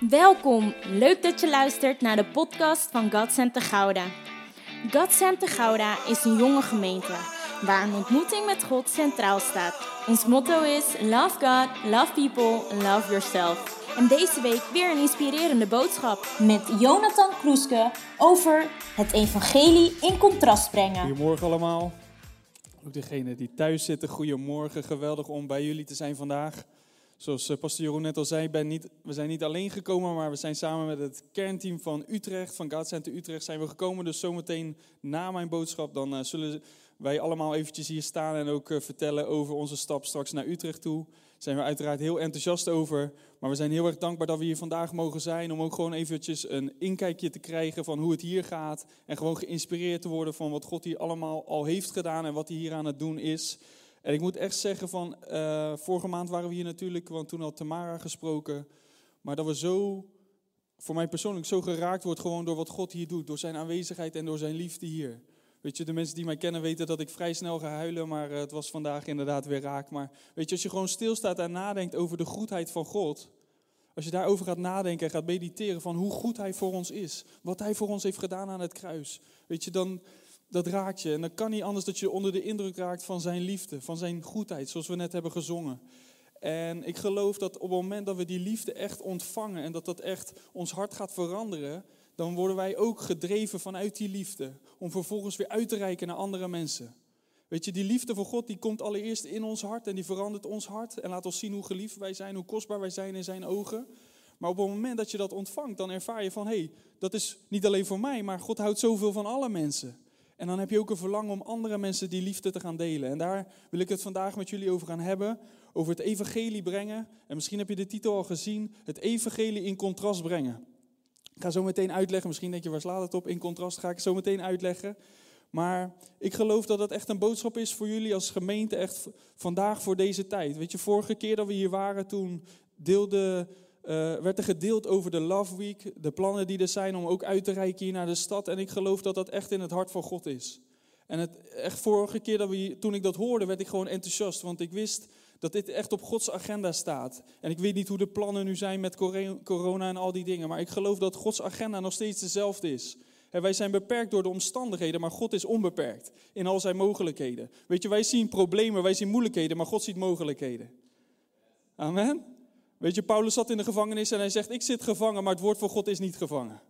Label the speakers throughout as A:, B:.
A: Welkom, leuk dat je luistert naar de podcast van God Center Gouda. God Center Gouda is een jonge gemeente waar een ontmoeting met God centraal staat. Ons motto is Love God, Love People, Love Yourself. En deze week weer een inspirerende boodschap met Jonathan Kroeske over het evangelie in contrast brengen.
B: Goedemorgen allemaal. Ook degenen die thuis zitten, goedemorgen. Geweldig om bij jullie te zijn vandaag. Zoals uh, pastor Jeroen net al zei, ben niet, we zijn niet alleen gekomen, maar we zijn samen met het kernteam van Utrecht, van God Center Utrecht, zijn we gekomen. Dus zometeen na mijn boodschap, dan uh, zullen wij allemaal eventjes hier staan en ook uh, vertellen over onze stap straks naar Utrecht toe. Daar zijn we uiteraard heel enthousiast over. Maar we zijn heel erg dankbaar dat we hier vandaag mogen zijn. Om ook gewoon eventjes een inkijkje te krijgen van hoe het hier gaat. En gewoon geïnspireerd te worden van wat God hier allemaal al heeft gedaan en wat hij hier aan het doen is. En ik moet echt zeggen van, uh, vorige maand waren we hier natuurlijk, want toen had Tamara gesproken. Maar dat we zo, voor mij persoonlijk, zo geraakt wordt gewoon door wat God hier doet. Door zijn aanwezigheid en door zijn liefde hier. Weet je, de mensen die mij kennen weten dat ik vrij snel ga huilen, maar uh, het was vandaag inderdaad weer raak. Maar weet je, als je gewoon stilstaat en nadenkt over de goedheid van God. Als je daarover gaat nadenken en gaat mediteren van hoe goed hij voor ons is. Wat hij voor ons heeft gedaan aan het kruis. Weet je, dan, dat raakt je. En dan kan niet anders dat je onder de indruk raakt van zijn liefde, van zijn goedheid, zoals we net hebben gezongen. En ik geloof dat op het moment dat we die liefde echt ontvangen en dat dat echt ons hart gaat veranderen, dan worden wij ook gedreven vanuit die liefde. Om vervolgens weer uit te reiken naar andere mensen. Weet je, die liefde voor God die komt allereerst in ons hart en die verandert ons hart. En laat ons zien hoe geliefd wij zijn, hoe kostbaar wij zijn in zijn ogen. Maar op het moment dat je dat ontvangt, dan ervaar je van, hé, hey, dat is niet alleen voor mij, maar God houdt zoveel van alle mensen. En dan heb je ook een verlangen om andere mensen die liefde te gaan delen. En daar wil ik het vandaag met jullie over gaan hebben. Over het evangelie brengen. En misschien heb je de titel al gezien. Het evangelie in contrast brengen. Ik ga zo meteen uitleggen. Misschien denk je, waar slaat het op? In contrast ga ik zo meteen uitleggen. Maar ik geloof dat dat echt een boodschap is voor jullie als gemeente. Echt vandaag voor deze tijd. Weet je, vorige keer dat we hier waren, toen deelde... Uh, werd er gedeeld over de Love Week, de plannen die er zijn om ook uit te reiken hier naar de stad. En ik geloof dat dat echt in het hart van God is. En het, echt vorige keer dat we toen ik dat hoorde, werd ik gewoon enthousiast. Want ik wist dat dit echt op Gods agenda staat. En ik weet niet hoe de plannen nu zijn met corona en al die dingen. Maar ik geloof dat Gods agenda nog steeds dezelfde is. En wij zijn beperkt door de omstandigheden, maar God is onbeperkt in al zijn mogelijkheden. Weet je, wij zien problemen, wij zien moeilijkheden, maar God ziet mogelijkheden. Amen. Weet je, Paulus zat in de gevangenis en hij zegt, ik zit gevangen, maar het woord van God is niet gevangen.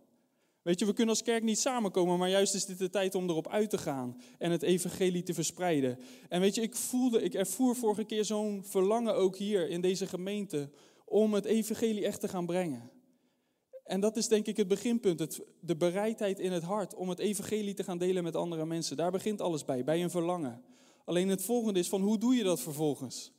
B: Weet je, we kunnen als kerk niet samenkomen, maar juist is dit de tijd om erop uit te gaan en het evangelie te verspreiden. En weet je, ik voelde, ik ervoer vorige keer zo'n verlangen ook hier in deze gemeente om het evangelie echt te gaan brengen. En dat is denk ik het beginpunt, het, de bereidheid in het hart om het evangelie te gaan delen met andere mensen. Daar begint alles bij, bij een verlangen. Alleen het volgende is van hoe doe je dat vervolgens?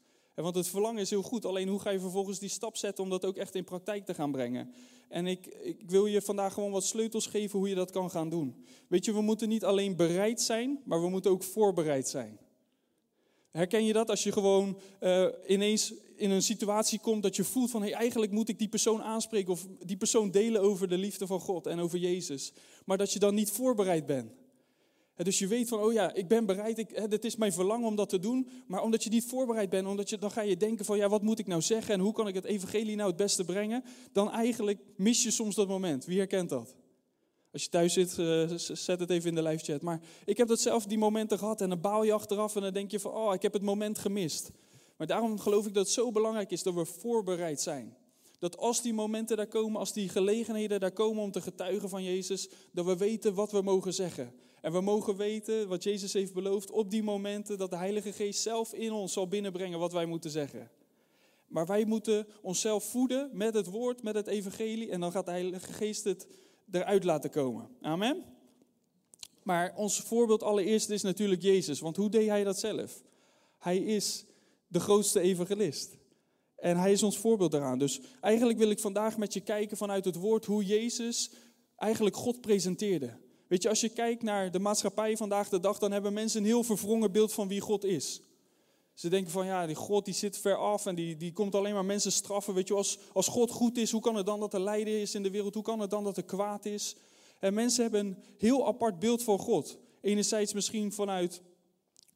B: Want het verlangen is heel goed, alleen hoe ga je vervolgens die stap zetten om dat ook echt in praktijk te gaan brengen? En ik, ik, wil je vandaag gewoon wat sleutels geven hoe je dat kan gaan doen. Weet je, we moeten niet alleen bereid zijn, maar we moeten ook voorbereid zijn. Herken je dat als je gewoon uh, ineens in een situatie komt dat je voelt van hey, eigenlijk moet ik die persoon aanspreken of die persoon delen over de liefde van God en over Jezus, maar dat je dan niet voorbereid bent. Dus je weet van, oh ja, ik ben bereid, ik, het is mijn verlangen om dat te doen. Maar omdat je niet voorbereid bent, omdat je, dan ga je denken van, ja, wat moet ik nou zeggen en hoe kan ik het evangelie nou het beste brengen? Dan eigenlijk mis je soms dat moment. Wie herkent dat? Als je thuis zit, uh, zet het even in de live chat. Maar ik heb dat zelf die momenten gehad en dan baal je achteraf en dan denk je van, oh, ik heb het moment gemist. Maar daarom geloof ik dat het zo belangrijk is dat we voorbereid zijn. Dat als die momenten daar komen, als die gelegenheden daar komen om te getuigen van Jezus, dat we weten wat we mogen zeggen. En we mogen weten wat Jezus heeft beloofd op die momenten dat de Heilige Geest zelf in ons zal binnenbrengen wat wij moeten zeggen. Maar wij moeten onszelf voeden met het woord, met het evangelie en dan gaat de Heilige Geest het eruit laten komen. Amen. Maar ons voorbeeld allereerst is natuurlijk Jezus, want hoe deed hij dat zelf? Hij is de grootste evangelist. En hij is ons voorbeeld daaraan. Dus eigenlijk wil ik vandaag met je kijken vanuit het woord hoe Jezus eigenlijk God presenteerde. Weet je, als je kijkt naar de maatschappij vandaag de dag, dan hebben mensen een heel verwrongen beeld van wie God is. Ze denken van ja, die God die zit ver af en die, die komt alleen maar mensen straffen. Weet je, als, als God goed is, hoe kan het dan dat er lijden is in de wereld? Hoe kan het dan dat er kwaad is? En mensen hebben een heel apart beeld van God. Enerzijds misschien vanuit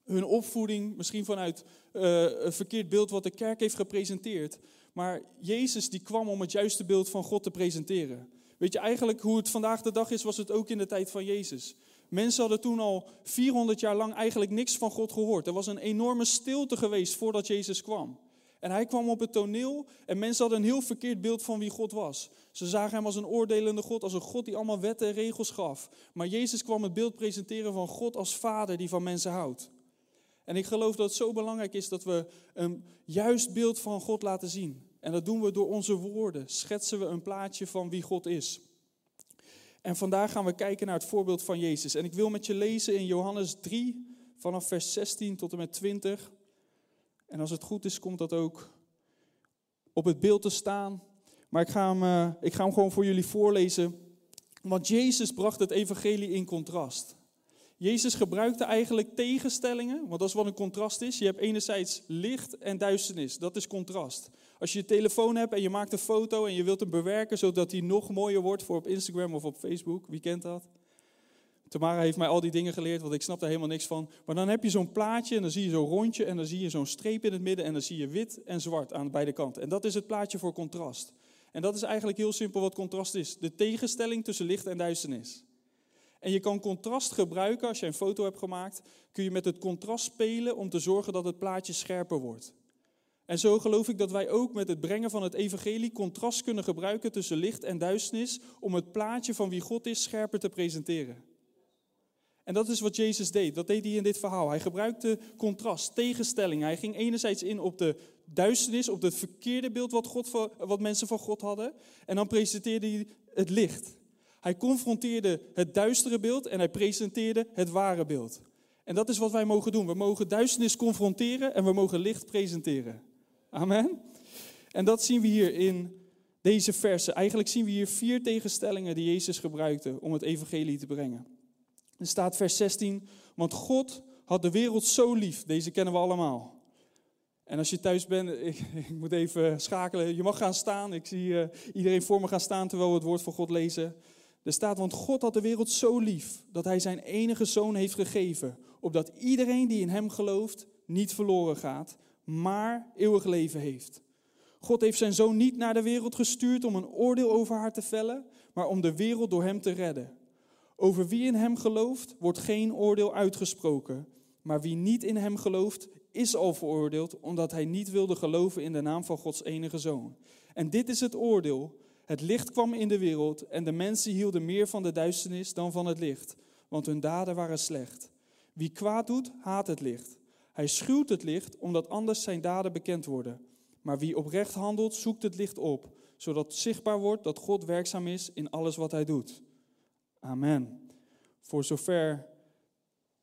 B: hun opvoeding, misschien vanuit uh, een verkeerd beeld wat de kerk heeft gepresenteerd. Maar Jezus die kwam om het juiste beeld van God te presenteren. Weet je eigenlijk hoe het vandaag de dag is, was het ook in de tijd van Jezus. Mensen hadden toen al 400 jaar lang eigenlijk niks van God gehoord. Er was een enorme stilte geweest voordat Jezus kwam. En hij kwam op het toneel en mensen hadden een heel verkeerd beeld van wie God was. Ze zagen hem als een oordelende God, als een God die allemaal wetten en regels gaf. Maar Jezus kwam het beeld presenteren van God als vader die van mensen houdt. En ik geloof dat het zo belangrijk is dat we een juist beeld van God laten zien. En dat doen we door onze woorden. Schetsen we een plaatje van wie God is. En vandaag gaan we kijken naar het voorbeeld van Jezus. En ik wil met je lezen in Johannes 3, vanaf vers 16 tot en met 20. En als het goed is, komt dat ook op het beeld te staan. Maar ik ga hem, uh, ik ga hem gewoon voor jullie voorlezen. Want Jezus bracht het evangelie in contrast. Jezus gebruikte eigenlijk tegenstellingen, want dat is wat een contrast is. Je hebt enerzijds licht en duisternis, dat is contrast. Als je je telefoon hebt en je maakt een foto en je wilt hem bewerken zodat hij nog mooier wordt voor op Instagram of op Facebook, wie kent dat? Tamara heeft mij al die dingen geleerd, want ik snap daar helemaal niks van. Maar dan heb je zo'n plaatje en dan zie je zo'n rondje en dan zie je zo'n streep in het midden en dan zie je wit en zwart aan beide kanten. En dat is het plaatje voor contrast. En dat is eigenlijk heel simpel wat contrast is. De tegenstelling tussen licht en duisternis. En je kan contrast gebruiken, als je een foto hebt gemaakt, kun je met het contrast spelen om te zorgen dat het plaatje scherper wordt. En zo geloof ik dat wij ook met het brengen van het evangelie contrast kunnen gebruiken tussen licht en duisternis om het plaatje van wie God is scherper te presenteren. En dat is wat Jezus deed. Dat deed hij in dit verhaal. Hij gebruikte contrast, tegenstelling. Hij ging enerzijds in op de duisternis, op het verkeerde beeld wat, God, wat mensen van God hadden. En dan presenteerde hij het licht. Hij confronteerde het duistere beeld en hij presenteerde het ware beeld. En dat is wat wij mogen doen. We mogen duisternis confronteren en we mogen licht presenteren. Amen. En dat zien we hier in deze versen. Eigenlijk zien we hier vier tegenstellingen die Jezus gebruikte om het evangelie te brengen. Er staat vers 16, want God had de wereld zo lief. Deze kennen we allemaal. En als je thuis bent, ik, ik moet even schakelen. Je mag gaan staan. Ik zie uh, iedereen voor me gaan staan terwijl we het woord van God lezen. Er staat, want God had de wereld zo lief dat hij zijn enige zoon heeft gegeven, opdat iedereen die in hem gelooft niet verloren gaat, maar eeuwig leven heeft. God heeft zijn zoon niet naar de wereld gestuurd om een oordeel over haar te vellen, maar om de wereld door hem te redden. Over wie in hem gelooft, wordt geen oordeel uitgesproken, maar wie niet in hem gelooft, is al veroordeeld, omdat hij niet wilde geloven in de naam van Gods enige zoon. En dit is het oordeel. Het licht kwam in de wereld en de mensen hielden meer van de duisternis dan van het licht, want hun daden waren slecht. Wie kwaad doet, haat het licht. Hij schuwt het licht, omdat anders zijn daden bekend worden. Maar wie oprecht handelt, zoekt het licht op, zodat zichtbaar wordt dat God werkzaam is in alles wat hij doet. Amen. Voor zover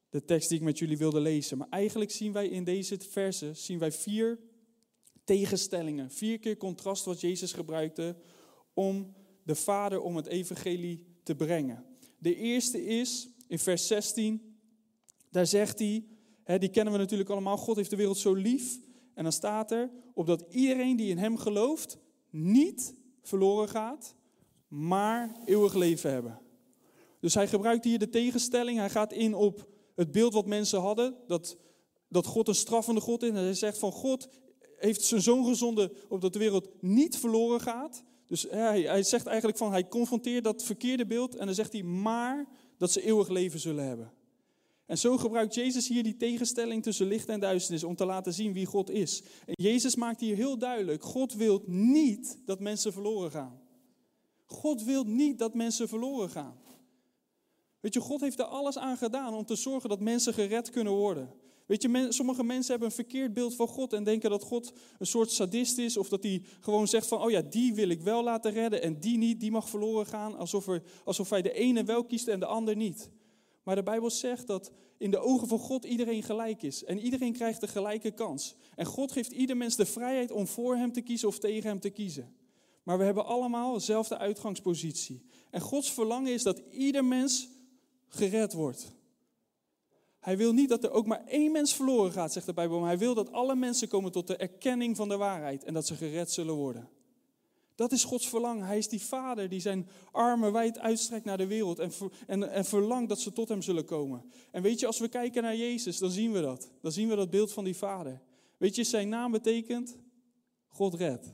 B: de tekst die ik met jullie wilde lezen. Maar eigenlijk zien wij in deze versen zien wij vier tegenstellingen, vier keer contrast wat Jezus gebruikte om de Vader, om het evangelie te brengen. De eerste is in vers 16, daar zegt hij, hè, die kennen we natuurlijk allemaal, God heeft de wereld zo lief. En dan staat er, opdat iedereen die in hem gelooft, niet verloren gaat, maar eeuwig leven hebben. Dus hij gebruikt hier de tegenstelling, hij gaat in op het beeld wat mensen hadden, dat, dat God een straffende God is. En hij zegt van God heeft zijn zoon gezonden opdat de wereld niet verloren gaat, dus hij, hij zegt eigenlijk van, hij confronteert dat verkeerde beeld en dan zegt hij, maar dat ze eeuwig leven zullen hebben. En zo gebruikt Jezus hier die tegenstelling tussen licht en duisternis om te laten zien wie God is. En Jezus maakt hier heel duidelijk, God wil niet dat mensen verloren gaan. God wil niet dat mensen verloren gaan. Weet je, God heeft er alles aan gedaan om te zorgen dat mensen gered kunnen worden. Weet je, sommige mensen hebben een verkeerd beeld van God en denken dat God een soort sadist is. Of dat hij gewoon zegt van, oh ja, die wil ik wel laten redden en die niet, die mag verloren gaan. Alsof, er, alsof hij de ene wel kiest en de ander niet. Maar de Bijbel zegt dat in de ogen van God iedereen gelijk is. En iedereen krijgt de gelijke kans. En God geeft ieder mens de vrijheid om voor hem te kiezen of tegen hem te kiezen. Maar we hebben allemaal dezelfde uitgangspositie. En Gods verlangen is dat ieder mens gered wordt. Hij wil niet dat er ook maar één mens verloren gaat, zegt de Bijbel. Maar hij wil dat alle mensen komen tot de erkenning van de waarheid en dat ze gered zullen worden. Dat is Gods verlangen. Hij is die vader die zijn armen wijd uitstrekt naar de wereld en, en, en verlangt dat ze tot hem zullen komen. En weet je, als we kijken naar Jezus, dan zien we dat. Dan zien we dat beeld van die vader. Weet je, zijn naam betekent God redt.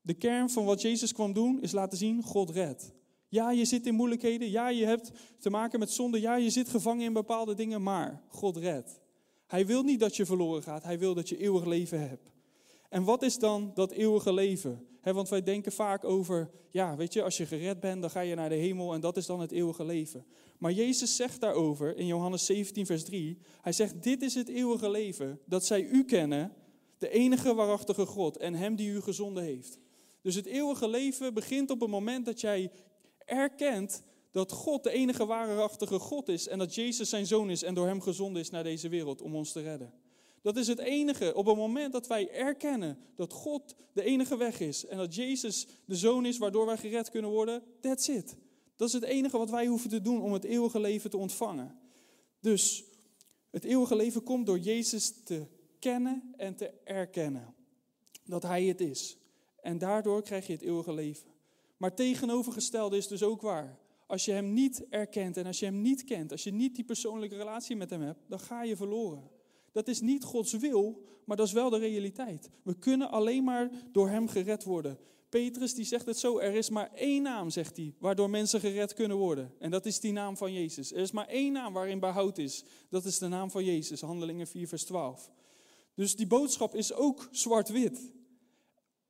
B: De kern van wat Jezus kwam doen is laten zien, God redt. Ja, je zit in moeilijkheden. Ja, je hebt te maken met zonde. Ja, je zit gevangen in bepaalde dingen, maar God redt. Hij wil niet dat je verloren gaat. Hij wil dat je eeuwig leven hebt. En wat is dan dat eeuwige leven? Want wij denken vaak over, ja, weet je, als je gered bent, dan ga je naar de hemel en dat is dan het eeuwige leven. Maar Jezus zegt daarover in Johannes 17, vers 3, hij zegt, dit is het eeuwige leven, dat zij u kennen, de enige waarachtige God en hem die u gezonden heeft. Dus het eeuwige leven begint op het moment dat jij erkent dat God de enige waarachtige God is en dat Jezus zijn zoon is en door hem gezonden is naar deze wereld om ons te redden. Dat is het enige. Op het moment dat wij erkennen dat God de enige weg is en dat Jezus de zoon is waardoor wij gered kunnen worden, that's it. Dat is het enige wat wij hoeven te doen om het eeuwige leven te ontvangen. Dus het eeuwige leven komt door Jezus te kennen en te erkennen dat Hij het is. En daardoor krijg je het eeuwige leven. Maar tegenovergestelde is dus ook waar. Als je Hem niet erkent en als je Hem niet kent, als je niet die persoonlijke relatie met Hem hebt, dan ga je verloren. Dat is niet Gods wil, maar dat is wel de realiteit. We kunnen alleen maar door Hem gered worden. Petrus die zegt het zo, er is maar één naam, zegt hij, waardoor mensen gered kunnen worden. En dat is die naam van Jezus. Er is maar één naam waarin behoud is. Dat is de naam van Jezus, Handelingen 4, vers 12. Dus die boodschap is ook zwart-wit.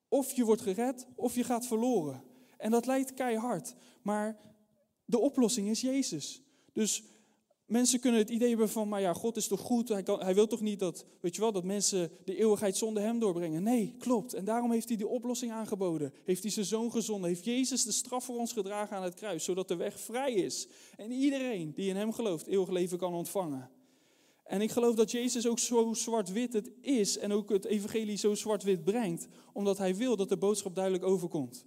B: Of je wordt gered, of je gaat verloren. En dat lijkt keihard. Maar de oplossing is Jezus. Dus Mensen kunnen het idee hebben van, maar ja, God is toch goed, hij, kan, hij wil toch niet dat, weet je wel, dat mensen de eeuwigheid zonder hem doorbrengen. Nee, klopt. En daarom heeft hij die oplossing aangeboden. Heeft hij zijn zoon gezonden. Heeft Jezus de straf voor ons gedragen aan het kruis, zodat de weg vrij is. En iedereen die in hem gelooft, eeuwig leven kan ontvangen. En ik geloof dat Jezus ook zo zwart-wit het is en ook het evangelie zo zwart-wit brengt, omdat hij wil dat de boodschap duidelijk overkomt.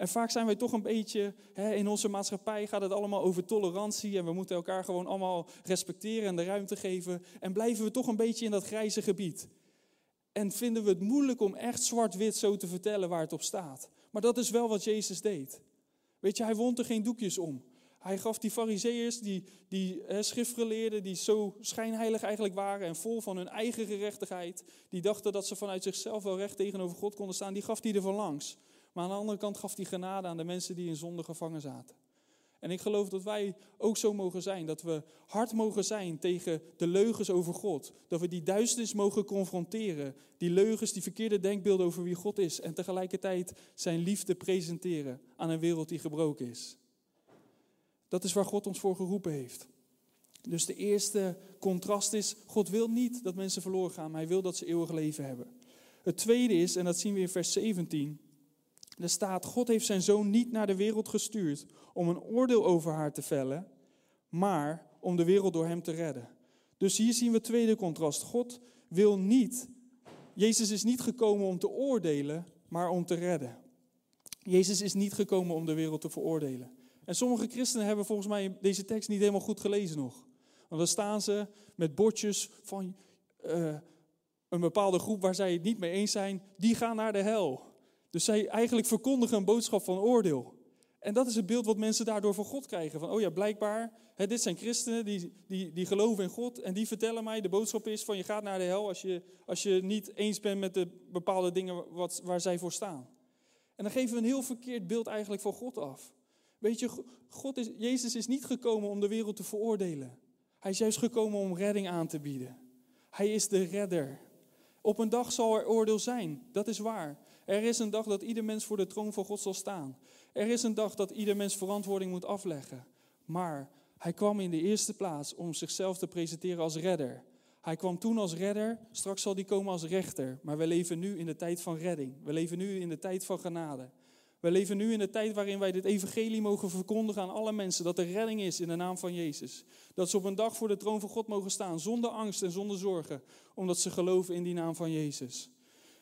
B: En vaak zijn wij toch een beetje, hè, in onze maatschappij gaat het allemaal over tolerantie en we moeten elkaar gewoon allemaal respecteren en de ruimte geven. En blijven we toch een beetje in dat grijze gebied. En vinden we het moeilijk om echt zwart-wit zo te vertellen waar het op staat. Maar dat is wel wat Jezus deed. Weet je, hij wond er geen doekjes om. Hij gaf die fariseeërs, die, die schriftgeleerden, die zo schijnheilig eigenlijk waren en vol van hun eigen gerechtigheid, die dachten dat ze vanuit zichzelf wel recht tegenover God konden staan, die gaf hij er van langs. Maar aan de andere kant gaf hij genade aan de mensen die in zonde gevangen zaten. En ik geloof dat wij ook zo mogen zijn. Dat we hard mogen zijn tegen de leugens over God. Dat we die duisternis mogen confronteren. Die leugens, die verkeerde denkbeelden over wie God is. En tegelijkertijd zijn liefde presenteren aan een wereld die gebroken is. Dat is waar God ons voor geroepen heeft. Dus de eerste contrast is, God wil niet dat mensen verloren gaan, maar hij wil dat ze eeuwig leven hebben. Het tweede is, en dat zien we in vers 17, er staat, God heeft zijn zoon niet naar de wereld gestuurd om een oordeel over haar te vellen, maar om de wereld door hem te redden. Dus hier zien we het tweede contrast. God wil niet, Jezus is niet gekomen om te oordelen, maar om te redden. Jezus is niet gekomen om de wereld te veroordelen. En sommige christenen hebben volgens mij deze tekst niet helemaal goed gelezen nog. Want dan staan ze met bordjes van uh, een bepaalde groep waar zij het niet mee eens zijn, die gaan naar de hel. Dus zij eigenlijk verkondigen een boodschap van oordeel. En dat is het beeld wat mensen daardoor van God krijgen. Van, oh ja, blijkbaar, hè, dit zijn christenen die, die, die geloven in God. En die vertellen mij, de boodschap is van je gaat naar de hel als je, als je niet eens bent met de bepaalde dingen wat, waar zij voor staan. En dan geven we een heel verkeerd beeld eigenlijk van God af. Weet je, God is, Jezus is niet gekomen om de wereld te veroordelen. Hij is juist gekomen om redding aan te bieden. Hij is de redder. Op een dag zal er oordeel zijn, dat is waar. Er is een dag dat ieder mens voor de troon van God zal staan. Er is een dag dat ieder mens verantwoording moet afleggen. Maar hij kwam in de eerste plaats om zichzelf te presenteren als redder. Hij kwam toen als redder, straks zal hij komen als rechter. Maar we leven nu in de tijd van redding. We leven nu in de tijd van genade. We leven nu in de tijd waarin wij dit evangelie mogen verkondigen aan alle mensen. Dat er redding is in de naam van Jezus. Dat ze op een dag voor de troon van God mogen staan zonder angst en zonder zorgen. Omdat ze geloven in die naam van Jezus.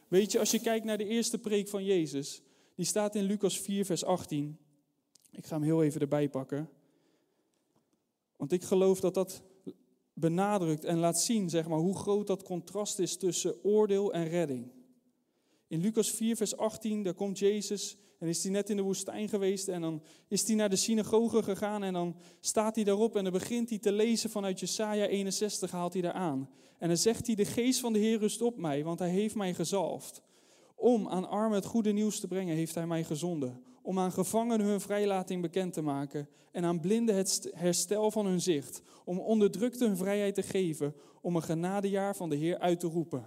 B: Weet je, als je kijkt naar de eerste preek van Jezus, die staat in Lucas 4, vers 18. Ik ga hem heel even erbij pakken. Want ik geloof dat dat benadrukt en laat zien zeg maar, hoe groot dat contrast is tussen oordeel en redding. In Lucas 4, vers 18, daar komt Jezus en is hij net in de woestijn geweest en dan is hij naar de synagoge gegaan en dan staat hij daarop en dan begint hij te lezen vanuit Jesaja 61, haalt hij daar aan. En dan zegt hij, de geest van de Heer rust op mij, want hij heeft mij gezalfd Om aan armen het goede nieuws te brengen, heeft hij mij gezonden. Om aan gevangenen hun vrijlating bekend te maken. En aan blinden het herstel van hun zicht. Om onderdrukte hun vrijheid te geven. Om een genadejaar van de Heer uit te roepen.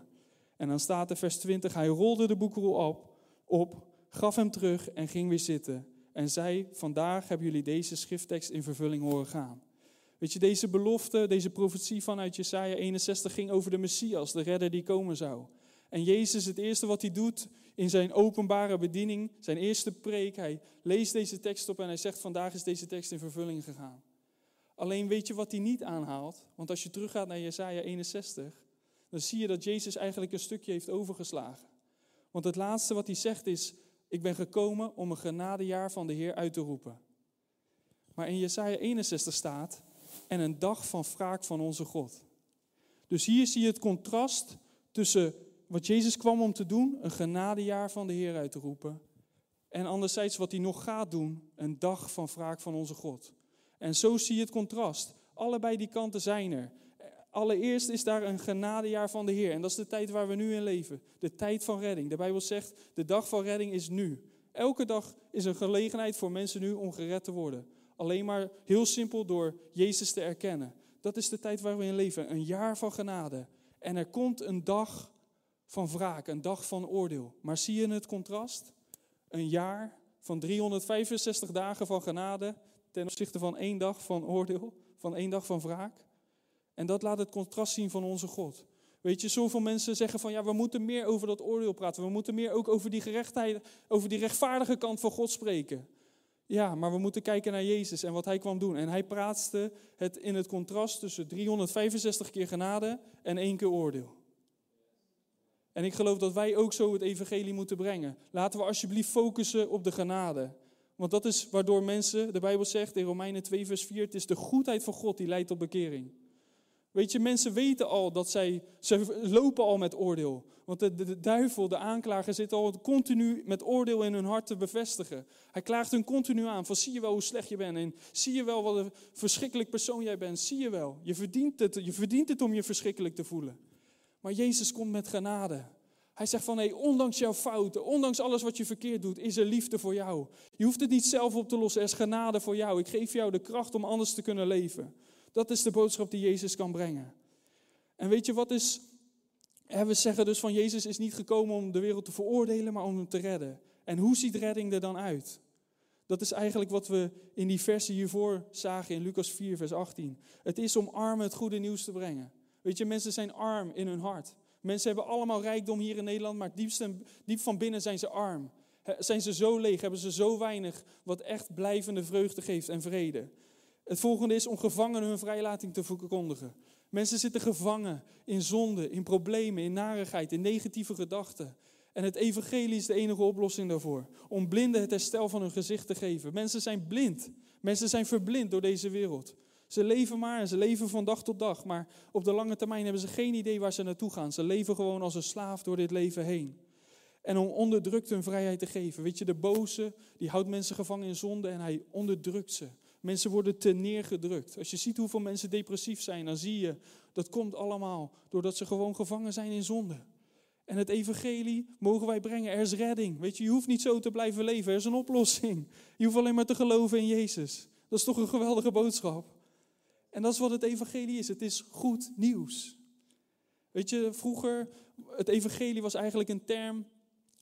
B: En dan staat er vers 20, hij rolde de boekrol op, op, gaf hem terug en ging weer zitten. En zei, vandaag hebben jullie deze schrifttekst in vervulling horen gaan. Weet je, deze belofte, deze profetie vanuit Jesaja 61 ging over de Messias, de redder die komen zou. En Jezus, het eerste wat hij doet in zijn openbare bediening, zijn eerste preek, hij leest deze tekst op en hij zegt, vandaag is deze tekst in vervulling gegaan. Alleen weet je wat hij niet aanhaalt? Want als je teruggaat naar Jesaja 61, dan zie je dat Jezus eigenlijk een stukje heeft overgeslagen. Want het laatste wat hij zegt is, ik ben gekomen om een genadejaar van de Heer uit te roepen. Maar in Jesaja 61 staat, en een dag van wraak van onze God. Dus hier zie je het contrast tussen wat Jezus kwam om te doen, een genadejaar van de Heer uit te roepen, en anderzijds wat hij nog gaat doen, een dag van wraak van onze God. En zo zie je het contrast. Allebei die kanten zijn er. Allereerst is daar een genadejaar van de Heer. En dat is de tijd waar we nu in leven. De tijd van redding. De Bijbel zegt, de dag van redding is nu. Elke dag is een gelegenheid voor mensen nu om gered te worden. Alleen maar heel simpel door Jezus te erkennen. Dat is de tijd waar we in leven. Een jaar van genade. En er komt een dag van wraak, een dag van oordeel. Maar zie je het contrast? Een jaar van 365 dagen van genade ten opzichte van één dag van oordeel, van één dag van wraak. En dat laat het contrast zien van onze God. Weet je, zoveel mensen zeggen van ja, we moeten meer over dat oordeel praten. We moeten meer ook over die gerechtheid, over die rechtvaardige kant van God spreken. Ja, maar we moeten kijken naar Jezus en wat hij kwam doen. En hij praatste het in het contrast tussen 365 keer genade en één keer oordeel. En ik geloof dat wij ook zo het evangelie moeten brengen. Laten we alsjeblieft focussen op de genade. Want dat is waardoor mensen, de Bijbel zegt in Romeinen 2 vers 4, het is de goedheid van God die leidt tot bekering. Weet je, mensen weten al dat zij, ze lopen al met oordeel. Want de, duivel, de aanklager, zit al continu met oordeel in hun hart te bevestigen. Hij klaagt hun continu aan van zie je wel hoe slecht je bent en zie je wel wat een verschrikkelijk persoon jij bent. Zie je wel, je verdient het, je verdient het om je verschrikkelijk te voelen. Maar Jezus komt met genade. Hij zegt van, hé, hey, ondanks jouw fouten, ondanks alles wat je verkeerd doet, is er liefde voor jou. Je hoeft het niet zelf op te lossen, er is genade voor jou. Ik geef jou de kracht om anders te kunnen leven. Dat is de boodschap die Jezus kan brengen. En weet je wat is? We zeggen dus van Jezus is niet gekomen om de wereld te veroordelen, maar om hem te redden. En hoe ziet redding er dan uit? Dat is eigenlijk wat we in die versie hiervoor zagen in Lucas 4, vers 18. Het is om armen het goede nieuws te brengen. Weet je, mensen zijn arm in hun hart. Mensen hebben allemaal rijkdom hier in Nederland, maar diep, diep van binnen zijn ze arm. Zijn ze zo leeg, hebben ze zo weinig wat echt blijvende vreugde geeft en vrede. Het volgende is om gevangenen hun vrijlating te verkondigen. Mensen zitten gevangen in zonde, in problemen, in narigheid, in negatieve gedachten. En het evangelie is de enige oplossing daarvoor. Om blinden het herstel van hun gezicht te geven. Mensen zijn blind. Mensen zijn verblind door deze wereld. Ze leven maar en ze leven van dag tot dag. Maar op de lange termijn hebben ze geen idee waar ze naartoe gaan. Ze leven gewoon als een slaaf door dit leven heen. En om onderdrukt hun vrijheid te geven. Weet je, de boze, die houdt mensen gevangen in zonde en hij onderdrukt ze. Mensen worden te neergedrukt. Als je ziet hoeveel mensen depressief zijn, dan zie je dat komt allemaal doordat ze gewoon gevangen zijn in zonde. En het evangelie mogen wij brengen. Er is redding. Weet je, je hoeft niet zo te blijven leven. Er is een oplossing. Je hoeft alleen maar te geloven in Jezus. Dat is toch een geweldige boodschap. En dat is wat het evangelie is. Het is goed nieuws. Weet je, vroeger, het evangelie was eigenlijk een term.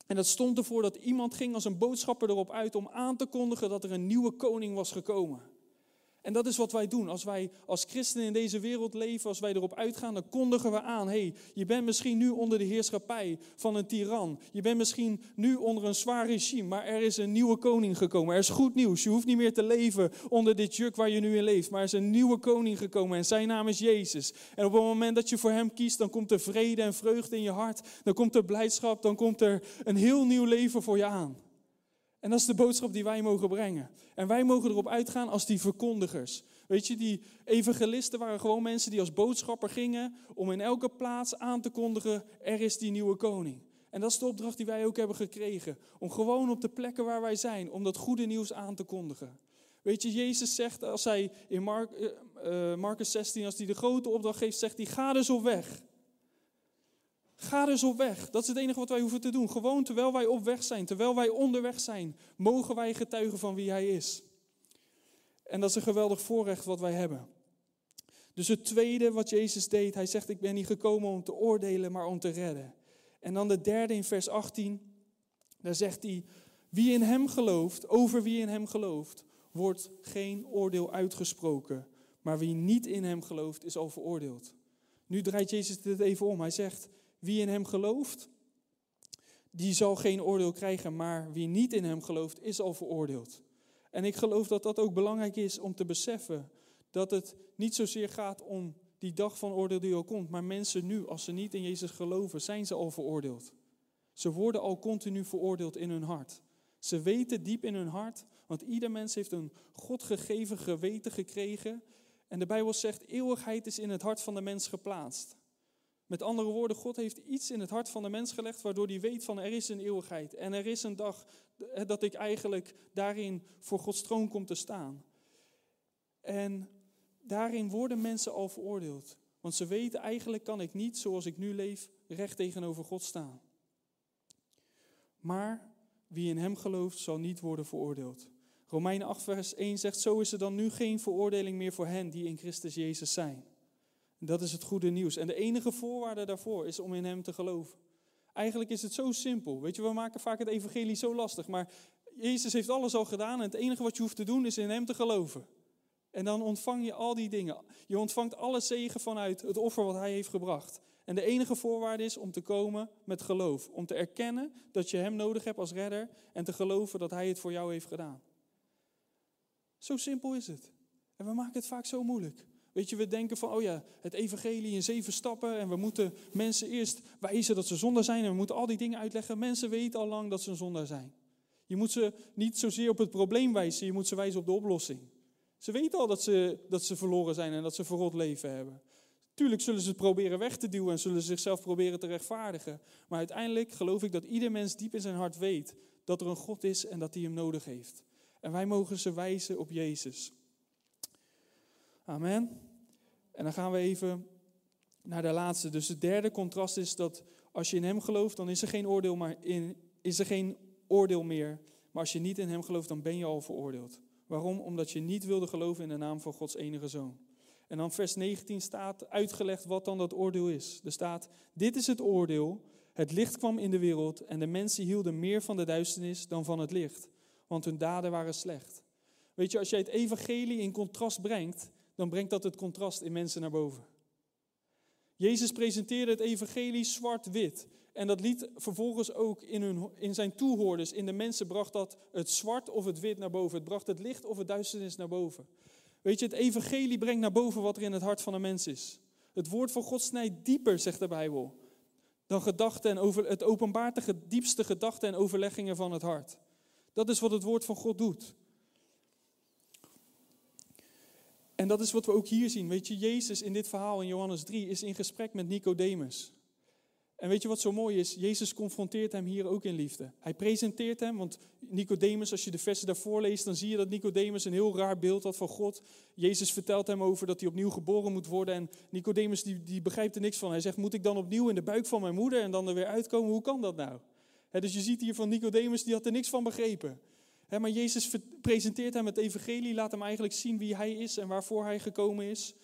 B: En dat stond ervoor dat iemand ging als een boodschapper erop uit om aan te kondigen dat er een nieuwe koning was gekomen. En dat is wat wij doen. Als wij als christenen in deze wereld leven, als wij erop uitgaan, dan kondigen we aan: hey, je bent misschien nu onder de heerschappij van een tiran. Je bent misschien nu onder een zwaar regime, maar er is een nieuwe koning gekomen. Er is goed nieuws. Je hoeft niet meer te leven onder dit juk waar je nu in leeft, maar er is een nieuwe koning gekomen en zijn naam is Jezus. En op het moment dat je voor hem kiest, dan komt er vrede en vreugde in je hart. Dan komt er blijdschap, dan komt er een heel nieuw leven voor je aan. En dat is de boodschap die wij mogen brengen. En wij mogen erop uitgaan als die verkondigers. Weet je, die evangelisten waren gewoon mensen die als boodschapper gingen om in elke plaats aan te kondigen, er is die nieuwe koning. En dat is de opdracht die wij ook hebben gekregen. Om gewoon op de plekken waar wij zijn, om dat goede nieuws aan te kondigen. Weet je, Jezus zegt als hij in Mark, uh, Marcus 16, als hij de grote opdracht geeft, zegt hij, ga dus op weg. Ga dus op weg. Dat is het enige wat wij hoeven te doen. Gewoon terwijl wij op weg zijn, terwijl wij onderweg zijn, mogen wij getuigen van wie Hij is. En dat is een geweldig voorrecht wat wij hebben. Dus het tweede wat Jezus deed, hij zegt, ik ben niet gekomen om te oordelen, maar om te redden. En dan de derde in vers 18, daar zegt hij, wie in hem gelooft, over wie in hem gelooft, wordt geen oordeel uitgesproken. Maar wie niet in hem gelooft, is al veroordeeld. Nu draait Jezus dit even om. Hij zegt, wie in hem gelooft, die zal geen oordeel krijgen, maar wie niet in hem gelooft, is al veroordeeld. En ik geloof dat dat ook belangrijk is om te beseffen dat het niet zozeer gaat om die dag van oordeel die al komt, maar mensen nu, als ze niet in Jezus geloven, zijn ze al veroordeeld. Ze worden al continu veroordeeld in hun hart. Ze weten diep in hun hart, want ieder mens heeft een God gegeven geweten gekregen. En de Bijbel zegt, eeuwigheid is in het hart van de mens geplaatst. Met andere woorden, God heeft iets in het hart van de mens gelegd waardoor hij weet van er is een eeuwigheid. En er is een dag dat ik eigenlijk daarin voor Gods troon kom te staan. En daarin worden mensen al veroordeeld. Want ze weten eigenlijk kan ik niet zoals ik nu leef recht tegenover God staan. Maar wie in hem gelooft zal niet worden veroordeeld. Romeinen 8 vers 1 zegt, zo is er dan nu geen veroordeling meer voor hen die in Christus Jezus zijn. Dat is het goede nieuws. En de enige voorwaarde daarvoor is om in Hem te geloven. Eigenlijk is het zo simpel. Weet je, we maken vaak het evangelie zo lastig. Maar Jezus heeft alles al gedaan en het enige wat je hoeft te doen is in Hem te geloven. En dan ontvang je al die dingen. Je ontvangt alle zegen vanuit het offer wat Hij heeft gebracht. En de enige voorwaarde is om te komen met geloof. Om te erkennen dat je Hem nodig hebt als redder en te geloven dat Hij het voor jou heeft gedaan. Zo simpel is het. En we maken het vaak zo moeilijk. Weet je, we denken van, oh ja, het evangelie in zeven stappen en we moeten mensen eerst wijzen dat ze zondaar zijn en we moeten al die dingen uitleggen. Mensen weten al lang dat ze een zondaar zijn. Je moet ze niet zozeer op het probleem wijzen, je moet ze wijzen op de oplossing. Ze weten al dat ze, dat ze verloren zijn en dat ze verrot leven hebben. Tuurlijk zullen ze het proberen weg te duwen en zullen ze zichzelf proberen te rechtvaardigen. Maar uiteindelijk geloof ik dat ieder mens diep in zijn hart weet dat er een God is en dat hij hem nodig heeft. En wij mogen ze wijzen op Jezus. Amen. En dan gaan we even naar de laatste. Dus het derde contrast is dat als je in Hem gelooft, dan is er geen oordeel, maar in, is er geen oordeel meer. Maar als je niet in Hem gelooft, dan ben je al veroordeeld. Waarom? Omdat je niet wilde geloven in de naam van Gods enige Zoon. En dan vers 19 staat uitgelegd wat dan dat oordeel is. Er staat, dit is het oordeel. Het licht kwam in de wereld en de mensen hielden meer van de duisternis dan van het licht. Want hun daden waren slecht. Weet je, als jij het evangelie in contrast brengt, dan brengt dat het contrast in mensen naar boven. Jezus presenteerde het evangelie zwart-wit. En dat liet vervolgens ook in, hun, in zijn toehoorders, in de mensen, bracht dat het zwart of het wit naar boven. Het bracht het licht of het duisternis naar boven. Weet je, het evangelie brengt naar boven wat er in het hart van een mens is. Het woord van God snijdt dieper, zegt de Bijbel, dan gedachten en over, het openbaart de diepste gedachten en overleggingen van het hart. Dat is wat het woord van God doet. En dat is wat we ook hier zien. Weet je, Jezus in dit verhaal in Johannes 3 is in gesprek met Nicodemus. En weet je wat zo mooi is? Jezus confronteert hem hier ook in liefde. Hij presenteert hem, want Nicodemus, als je de versen daarvoor leest, dan zie je dat Nicodemus een heel raar beeld had van God. Jezus vertelt hem over dat hij opnieuw geboren moet worden. En Nicodemus die, die begrijpt er niks van. Hij zegt, moet ik dan opnieuw in de buik van mijn moeder en dan er weer uitkomen? Hoe kan dat nou? dus je ziet hier van Nicodemus, die had er niks van begrepen maar Jezus presenteert hem het evangelie, laat hem eigenlijk zien wie hij is en waarvoor hij gekomen is.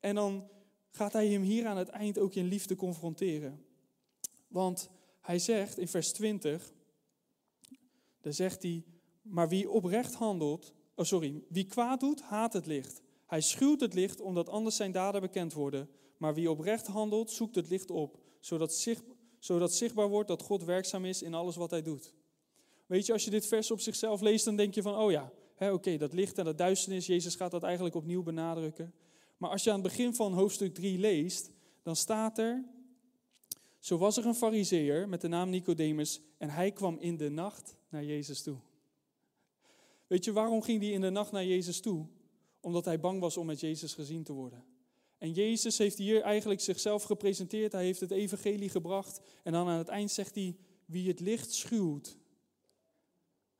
B: En dan gaat hij hem hier aan het eind ook in liefde confronteren. Want hij zegt in vers 20, daar zegt hij, maar wie oprecht handelt, oh sorry, wie kwaad doet, haat het licht. Hij schuwt het licht omdat anders zijn daden bekend worden. Maar wie oprecht handelt, zoekt het licht op, zodat, zodat zichtbaar wordt dat God werkzaam is in alles wat hij doet. Weet je, als je dit vers op zichzelf leest, dan denk je van, oh ja, oké, dat licht en dat duisternis, Jezus gaat dat eigenlijk opnieuw benadrukken. Maar als je aan het begin van hoofdstuk 3 leest, dan staat er, zo was er een fariseer met de naam Nicodemus en hij kwam in de nacht naar Jezus toe. Weet je, waarom ging hij in de nacht naar Jezus toe? Omdat hij bang was om met Jezus gezien te worden. En Jezus heeft hier eigenlijk zichzelf gepresenteerd. Hij heeft het evangelie gebracht. En dan aan het eind zegt hij, wie het licht schuwt,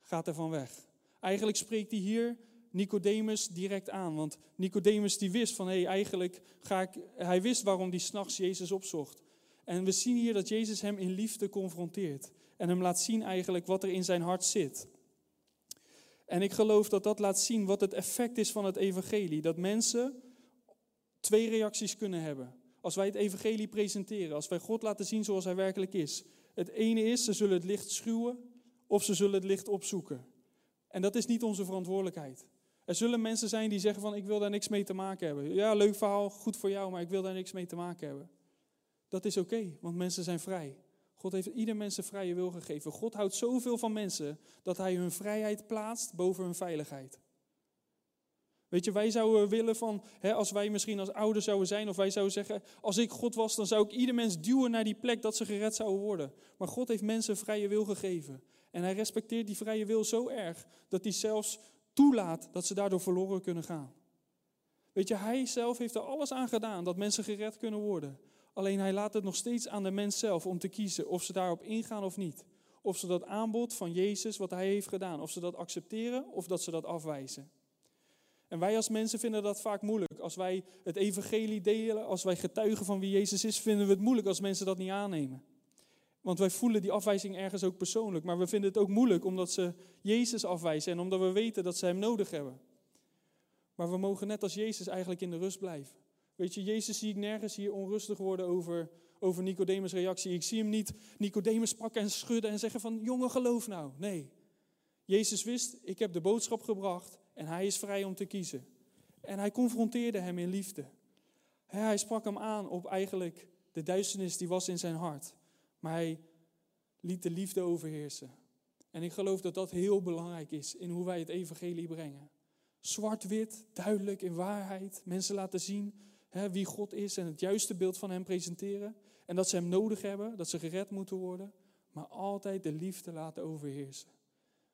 B: gaat ervan weg. Eigenlijk spreekt hij hier Nicodemus direct aan. Want Nicodemus die wist van, hé, hey, eigenlijk ga ik... Hij wist waarom hij s'nachts Jezus opzocht. En we zien hier dat Jezus hem in liefde confronteert. En hem laat zien eigenlijk wat er in zijn hart zit. En ik geloof dat dat laat zien wat het effect is van het evangelie. Dat mensen twee reacties kunnen hebben. Als wij het evangelie presenteren, als wij God laten zien zoals hij werkelijk is. Het ene is, ze zullen het licht schuwen of ze zullen het licht opzoeken. En dat is niet onze verantwoordelijkheid. Er zullen mensen zijn die zeggen van ik wil daar niks mee te maken hebben. Ja, leuk verhaal, goed voor jou, maar ik wil daar niks mee te maken hebben. Dat is oké, want mensen zijn vrij. God heeft ieder mens een vrije wil gegeven. God houdt zoveel van mensen dat hij hun vrijheid plaatst boven hun veiligheid. Weet je, wij zouden willen van, hè, als wij misschien als ouders zouden zijn, of wij zouden zeggen, als ik God was, dan zou ik ieder mens duwen naar die plek dat ze gered zouden worden. Maar God heeft mensen vrije wil gegeven. En hij respecteert die vrije wil zo erg, dat hij zelfs toelaat dat ze daardoor verloren kunnen gaan. Weet je, hij zelf heeft er alles aan gedaan dat mensen gered kunnen worden. Alleen hij laat het nog steeds aan de mens zelf om te kiezen of ze daarop ingaan of niet. Of ze dat aanbod van Jezus, wat hij heeft gedaan, of ze dat accepteren of dat ze dat afwijzen. En wij als mensen vinden dat vaak moeilijk. Als wij het evangelie delen, als wij getuigen van wie Jezus is, vinden we het moeilijk als mensen dat niet aannemen. Want wij voelen die afwijzing ergens ook persoonlijk. Maar we vinden het ook moeilijk omdat ze Jezus afwijzen en omdat we weten dat ze Hem nodig hebben. Maar we mogen net als Jezus eigenlijk in de rust blijven. Weet je, Jezus zie ik nergens hier onrustig worden over, over Nicodemus' reactie. Ik zie hem niet Nicodemus pakken en schudden en zeggen van, jongen geloof nou. Nee, Jezus wist, ik heb de boodschap gebracht en hij is vrij om te kiezen. En hij confronteerde hem in liefde. Hij sprak hem aan op eigenlijk de duisternis die was in zijn hart. Maar hij liet de liefde overheersen. En ik geloof dat dat heel belangrijk is in hoe wij het evangelie brengen. Zwart-wit, duidelijk in waarheid. Mensen laten zien hè, wie God is en het juiste beeld van Hem presenteren. En dat ze Hem nodig hebben, dat ze gered moeten worden. Maar altijd de liefde laten overheersen.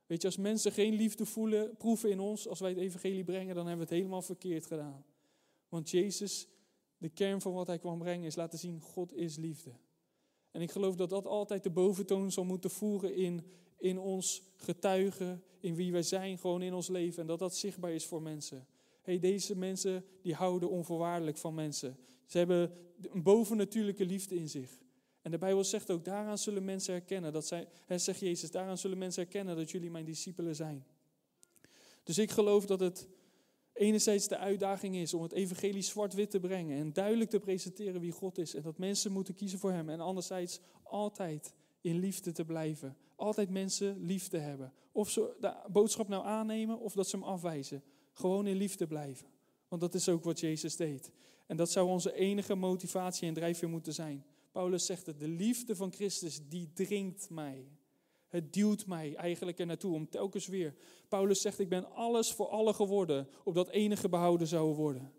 B: Weet je, als mensen geen liefde voelen, proeven in ons, als wij het evangelie brengen, dan hebben we het helemaal verkeerd gedaan. Want Jezus, de kern van wat Hij kwam brengen, is laten zien, God is liefde. En ik geloof dat dat altijd de boventoon zal moeten voeren in, in ons getuigen, in wie wij zijn, gewoon in ons leven. En dat dat zichtbaar is voor mensen. hey, deze mensen die houden onvoorwaardelijk van mensen. Ze hebben een bovennatuurlijke liefde in zich. En de Bijbel zegt ook, daaraan zullen mensen herkennen, dat zij, hij zegt Jezus, daaraan zullen mensen herkennen dat jullie mijn discipelen zijn. Dus ik geloof dat het enerzijds de uitdaging is om het evangelie zwart-wit te brengen en duidelijk te presenteren wie God is en dat mensen moeten kiezen voor Hem. En anderzijds altijd in liefde te blijven. Altijd mensen lief te hebben. Of ze de boodschap nou aannemen of dat ze hem afwijzen. Gewoon in liefde blijven. Want dat is ook wat Jezus deed. En dat zou onze enige motivatie en drijfveer moeten zijn. Paulus zegt het, de liefde van Christus die dringt mij. Het duwt mij eigenlijk er naartoe om telkens weer. Paulus zegt, ik ben alles voor alle geworden, opdat enige behouden zou worden.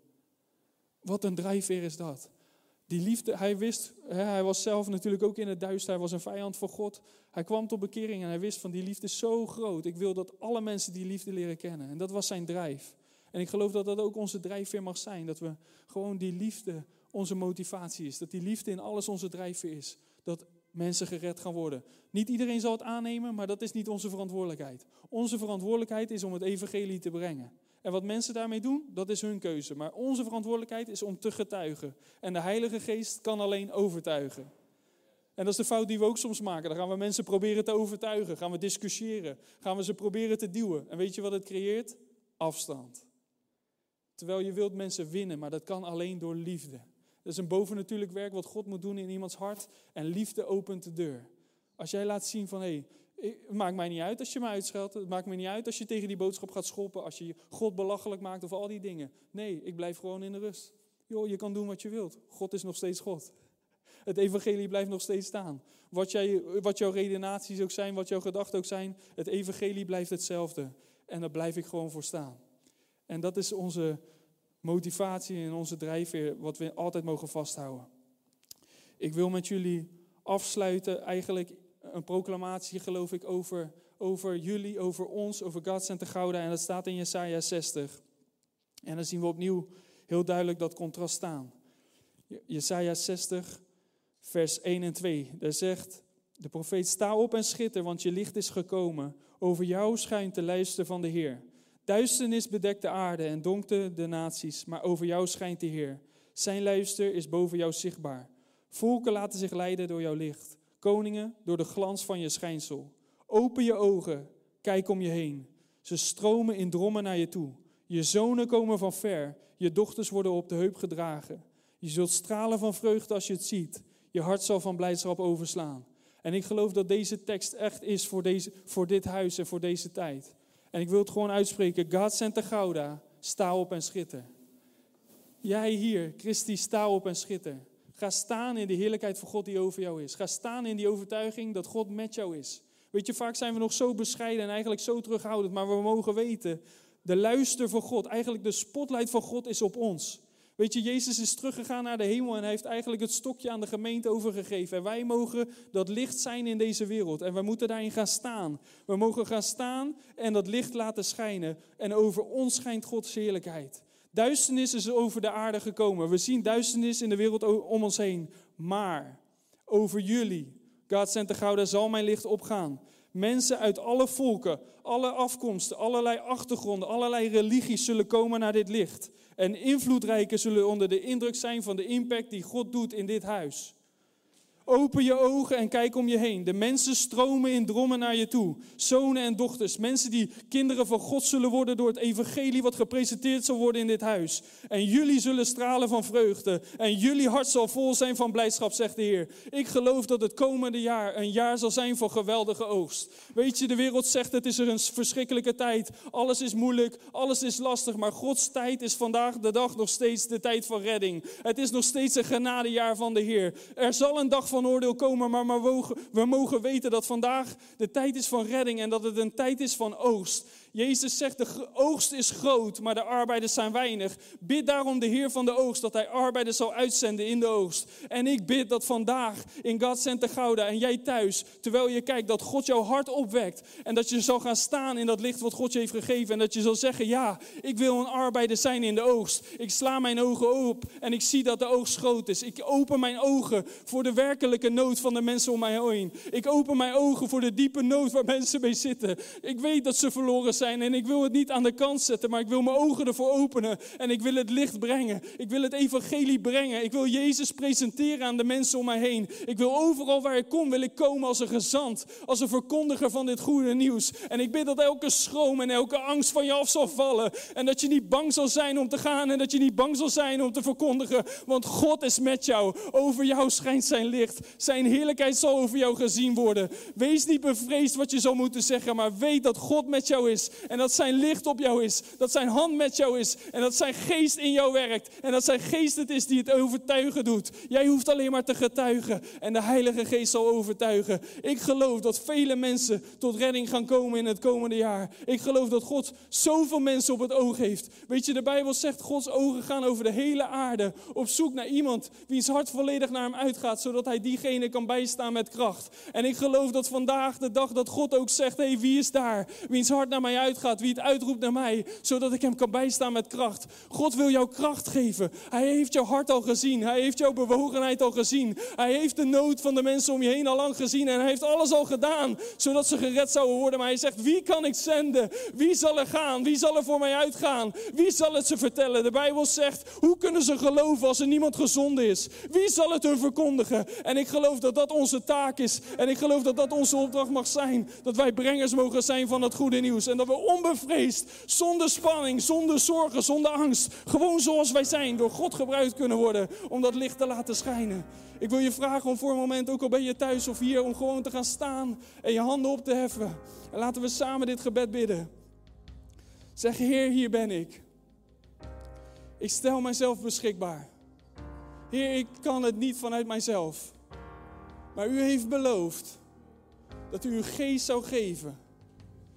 B: Wat een drijfveer is dat. Die liefde, hij wist, hij was zelf natuurlijk ook in het duister, hij was een vijand voor God. Hij kwam tot bekering en hij wist van die liefde is zo groot. Ik wil dat alle mensen die liefde leren kennen. En dat was zijn drijf. En ik geloof dat dat ook onze drijfveer mag zijn. Dat we gewoon die liefde onze motivatie is. Dat die liefde in alles onze drijfveer is. Dat mensen gered gaan worden. Niet iedereen zal het aannemen, maar dat is niet onze verantwoordelijkheid. Onze verantwoordelijkheid is om het evangelie te brengen. En wat mensen daarmee doen, dat is hun keuze. Maar onze verantwoordelijkheid is om te getuigen. En de Heilige Geest kan alleen overtuigen. En dat is de fout die we ook soms maken. Dan gaan we mensen proberen te overtuigen. Gaan we discussiëren. Gaan we ze proberen te duwen. En weet je wat het creëert? Afstand. Terwijl je wilt mensen winnen, maar dat kan alleen door liefde. Dat is een bovennatuurlijk werk wat God moet doen in iemands hart. En liefde opent de deur. Als jij laat zien van, hé, hey, maakt mij niet uit als je me uitscheldt. Het maakt me niet uit als je tegen die boodschap gaat schoppen. Als je God belachelijk maakt of al die dingen. Nee, ik blijf gewoon in de rust. Joh, je kan doen wat je wilt. God is nog steeds God. Het evangelie blijft nog steeds staan. Wat, jij, wat jouw redenaties ook zijn, wat jouw gedachten ook zijn. Het evangelie blijft hetzelfde. En daar blijf ik gewoon voor staan. En dat is onze motivatie en onze drijfveer, wat we altijd mogen vasthouden. Ik wil met jullie afsluiten, eigenlijk een proclamatie, geloof ik, over, over jullie, over ons, over God Center Gouda. En dat staat in Jesaja 60. En dan zien we opnieuw heel duidelijk dat contrast staan. Jesaja 60, vers 1 en 2. Daar zegt de profeet, sta op en schitter, want je licht is gekomen. Over jou schijnt de luister van de Heer. Duisternis bedekt de aarde en donkte de naties, maar over jou schijnt de Heer. Zijn luister is boven jou zichtbaar. Volken laten zich leiden door jouw licht. Koningen door de glans van je schijnsel. Open je ogen, kijk om je heen. Ze stromen in drommen naar je toe. Je zonen komen van ver, je dochters worden op de heup gedragen. Je zult stralen van vreugde als je het ziet. Je hart zal van blijdschap overslaan. En ik geloof dat deze tekst echt is voor, deze, voor dit huis en voor deze tijd. En ik wil het gewoon uitspreken. God Santa Gouda, sta op en schitter. Jij hier, Christi, sta op en schitter. Ga staan in de heerlijkheid van God die over jou is. Ga staan in die overtuiging dat God met jou is. Weet je, vaak zijn we nog zo bescheiden en eigenlijk zo terughoudend, maar we mogen weten, de luister van God, eigenlijk de spotlight van God is op ons. Weet je, Jezus is teruggegaan naar de hemel en hij heeft eigenlijk het stokje aan de gemeente overgegeven. En wij mogen dat licht zijn in deze wereld. En we moeten daarin gaan staan. We mogen gaan staan en dat licht laten schijnen. En over ons schijnt Gods heerlijkheid. Duisternis is over de aarde gekomen. We zien duisternis in de wereld om ons heen. Maar over jullie, God Center Gouda, zal mijn licht opgaan. Mensen uit alle volken, alle afkomsten, allerlei achtergronden, allerlei religies zullen komen naar dit licht. En invloedrijken zullen onder de indruk zijn van de impact die God doet in dit huis. Open je ogen en kijk om je heen. De mensen stromen in drommen naar je toe. Zonen en dochters. Mensen die kinderen van God zullen worden door het evangelie wat gepresenteerd zal worden in dit huis. En jullie zullen stralen van vreugde. En jullie hart zal vol zijn van blijdschap, zegt de Heer. Ik geloof dat het komende jaar een jaar zal zijn van geweldige oogst. Weet je, de wereld zegt het is er een verschrikkelijke tijd. Alles is moeilijk, alles is lastig. Maar Gods tijd is vandaag de dag nog steeds de tijd van redding. Het is nog steeds een genadejaar van de Heer. Er zal een dag van oordeel komen, maar, maar we mogen weten dat vandaag de tijd is van redding en dat het een tijd is van oogst. Jezus zegt, de oogst is groot, maar de arbeiders zijn weinig. Bid daarom de Heer van de oogst, dat hij arbeiders zal uitzenden in de oogst. En ik bid dat vandaag in God Center Gouda en jij thuis, terwijl je kijkt, dat God jouw hart opwekt. En dat je zal gaan staan in dat licht wat God je heeft gegeven. En dat je zal zeggen, ja, ik wil een arbeider zijn in de oogst. Ik sla mijn ogen op en ik zie dat de oogst groot is. Ik open mijn ogen voor de werkelijke nood van de mensen om mij heen. Ik open mijn ogen voor de diepe nood waar mensen mee zitten. Ik weet dat ze verloren zijn en ik wil het niet aan de kant zetten, maar ik wil mijn ogen ervoor openen en ik wil het licht brengen. Ik wil het evangelie brengen. Ik wil Jezus presenteren aan de mensen om mij heen. Ik wil overal waar ik kom, wil ik komen als een gezant, als een verkondiger van dit goede nieuws. En ik bid dat elke schroom en elke angst van je af zal vallen en dat je niet bang zal zijn om te gaan en dat je niet bang zal zijn om te verkondigen, want God is met jou. Over jou schijnt zijn licht. Zijn heerlijkheid zal over jou gezien worden. Wees niet bevreesd wat je zou moeten zeggen, maar weet dat God met jou is en dat zijn licht op jou is. Dat zijn hand met jou is. En dat zijn geest in jou werkt. En dat zijn geest het is die het overtuigen doet. Jij hoeft alleen maar te getuigen. En de Heilige Geest zal overtuigen. Ik geloof dat vele mensen tot redding gaan komen in het komende jaar. Ik geloof dat God zoveel mensen op het oog heeft. Weet je, de Bijbel zegt Gods ogen gaan over de hele aarde. Op zoek naar iemand wiens hart volledig naar hem uitgaat. Zodat hij diegene kan bijstaan met kracht. En ik geloof dat vandaag de dag dat God ook zegt. Hé, hey, wie is daar? Wiens hart naar mij uitgaat uitgaat, wie het uitroept naar mij, zodat ik hem kan bijstaan met kracht. God wil jou kracht geven. Hij heeft jouw hart al gezien. Hij heeft jouw bewogenheid al gezien. Hij heeft de nood van de mensen om je heen al lang gezien. En hij heeft alles al gedaan, zodat ze gered zouden worden. Maar hij zegt, wie kan ik zenden? Wie zal er gaan? Wie zal er voor mij uitgaan? Wie zal het ze vertellen? De Bijbel zegt, hoe kunnen ze geloven als er niemand gezonden is? Wie zal het hun verkondigen? En ik geloof dat dat onze taak is. En ik geloof dat dat onze opdracht mag zijn. Dat wij brengers mogen zijn van het goede nieuws. En dat we onbevreesd, zonder spanning, zonder zorgen, zonder angst. Gewoon zoals wij zijn, door God gebruikt kunnen worden om dat licht te laten schijnen. Ik wil je vragen om voor een moment, ook al ben je thuis of hier, om gewoon te gaan staan en je handen op te heffen. En laten we samen dit gebed bidden. Zeg, Heer, hier ben ik. Ik stel mijzelf beschikbaar. Heer, ik kan het niet vanuit mijzelf. Maar u heeft beloofd dat u uw geest zou geven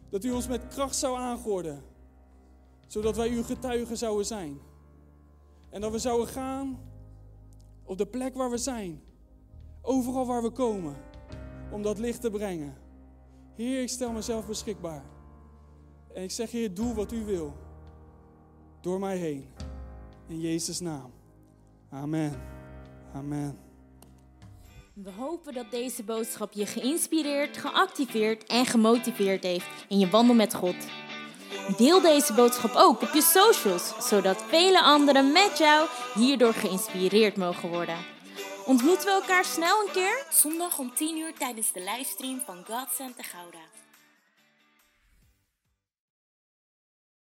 B: dat u ons met kracht zou aangorden. Zodat wij uw getuigen zouden zijn. En dat we zouden gaan op de plek waar we zijn. Overal waar we komen. Om dat licht te brengen. Heer, ik stel mezelf beschikbaar. En ik zeg, Heer, doe wat u wil. Door mij heen. In Jezus' naam. Amen. Amen.
A: We hopen dat deze boodschap je geïnspireerd, geactiveerd en gemotiveerd heeft in je wandel met God. Deel deze boodschap ook op je socials, zodat vele anderen met jou hierdoor geïnspireerd mogen worden. Ontmoeten we elkaar snel een keer?
C: Zondag om 10 uur tijdens de livestream van God Santa Gouda.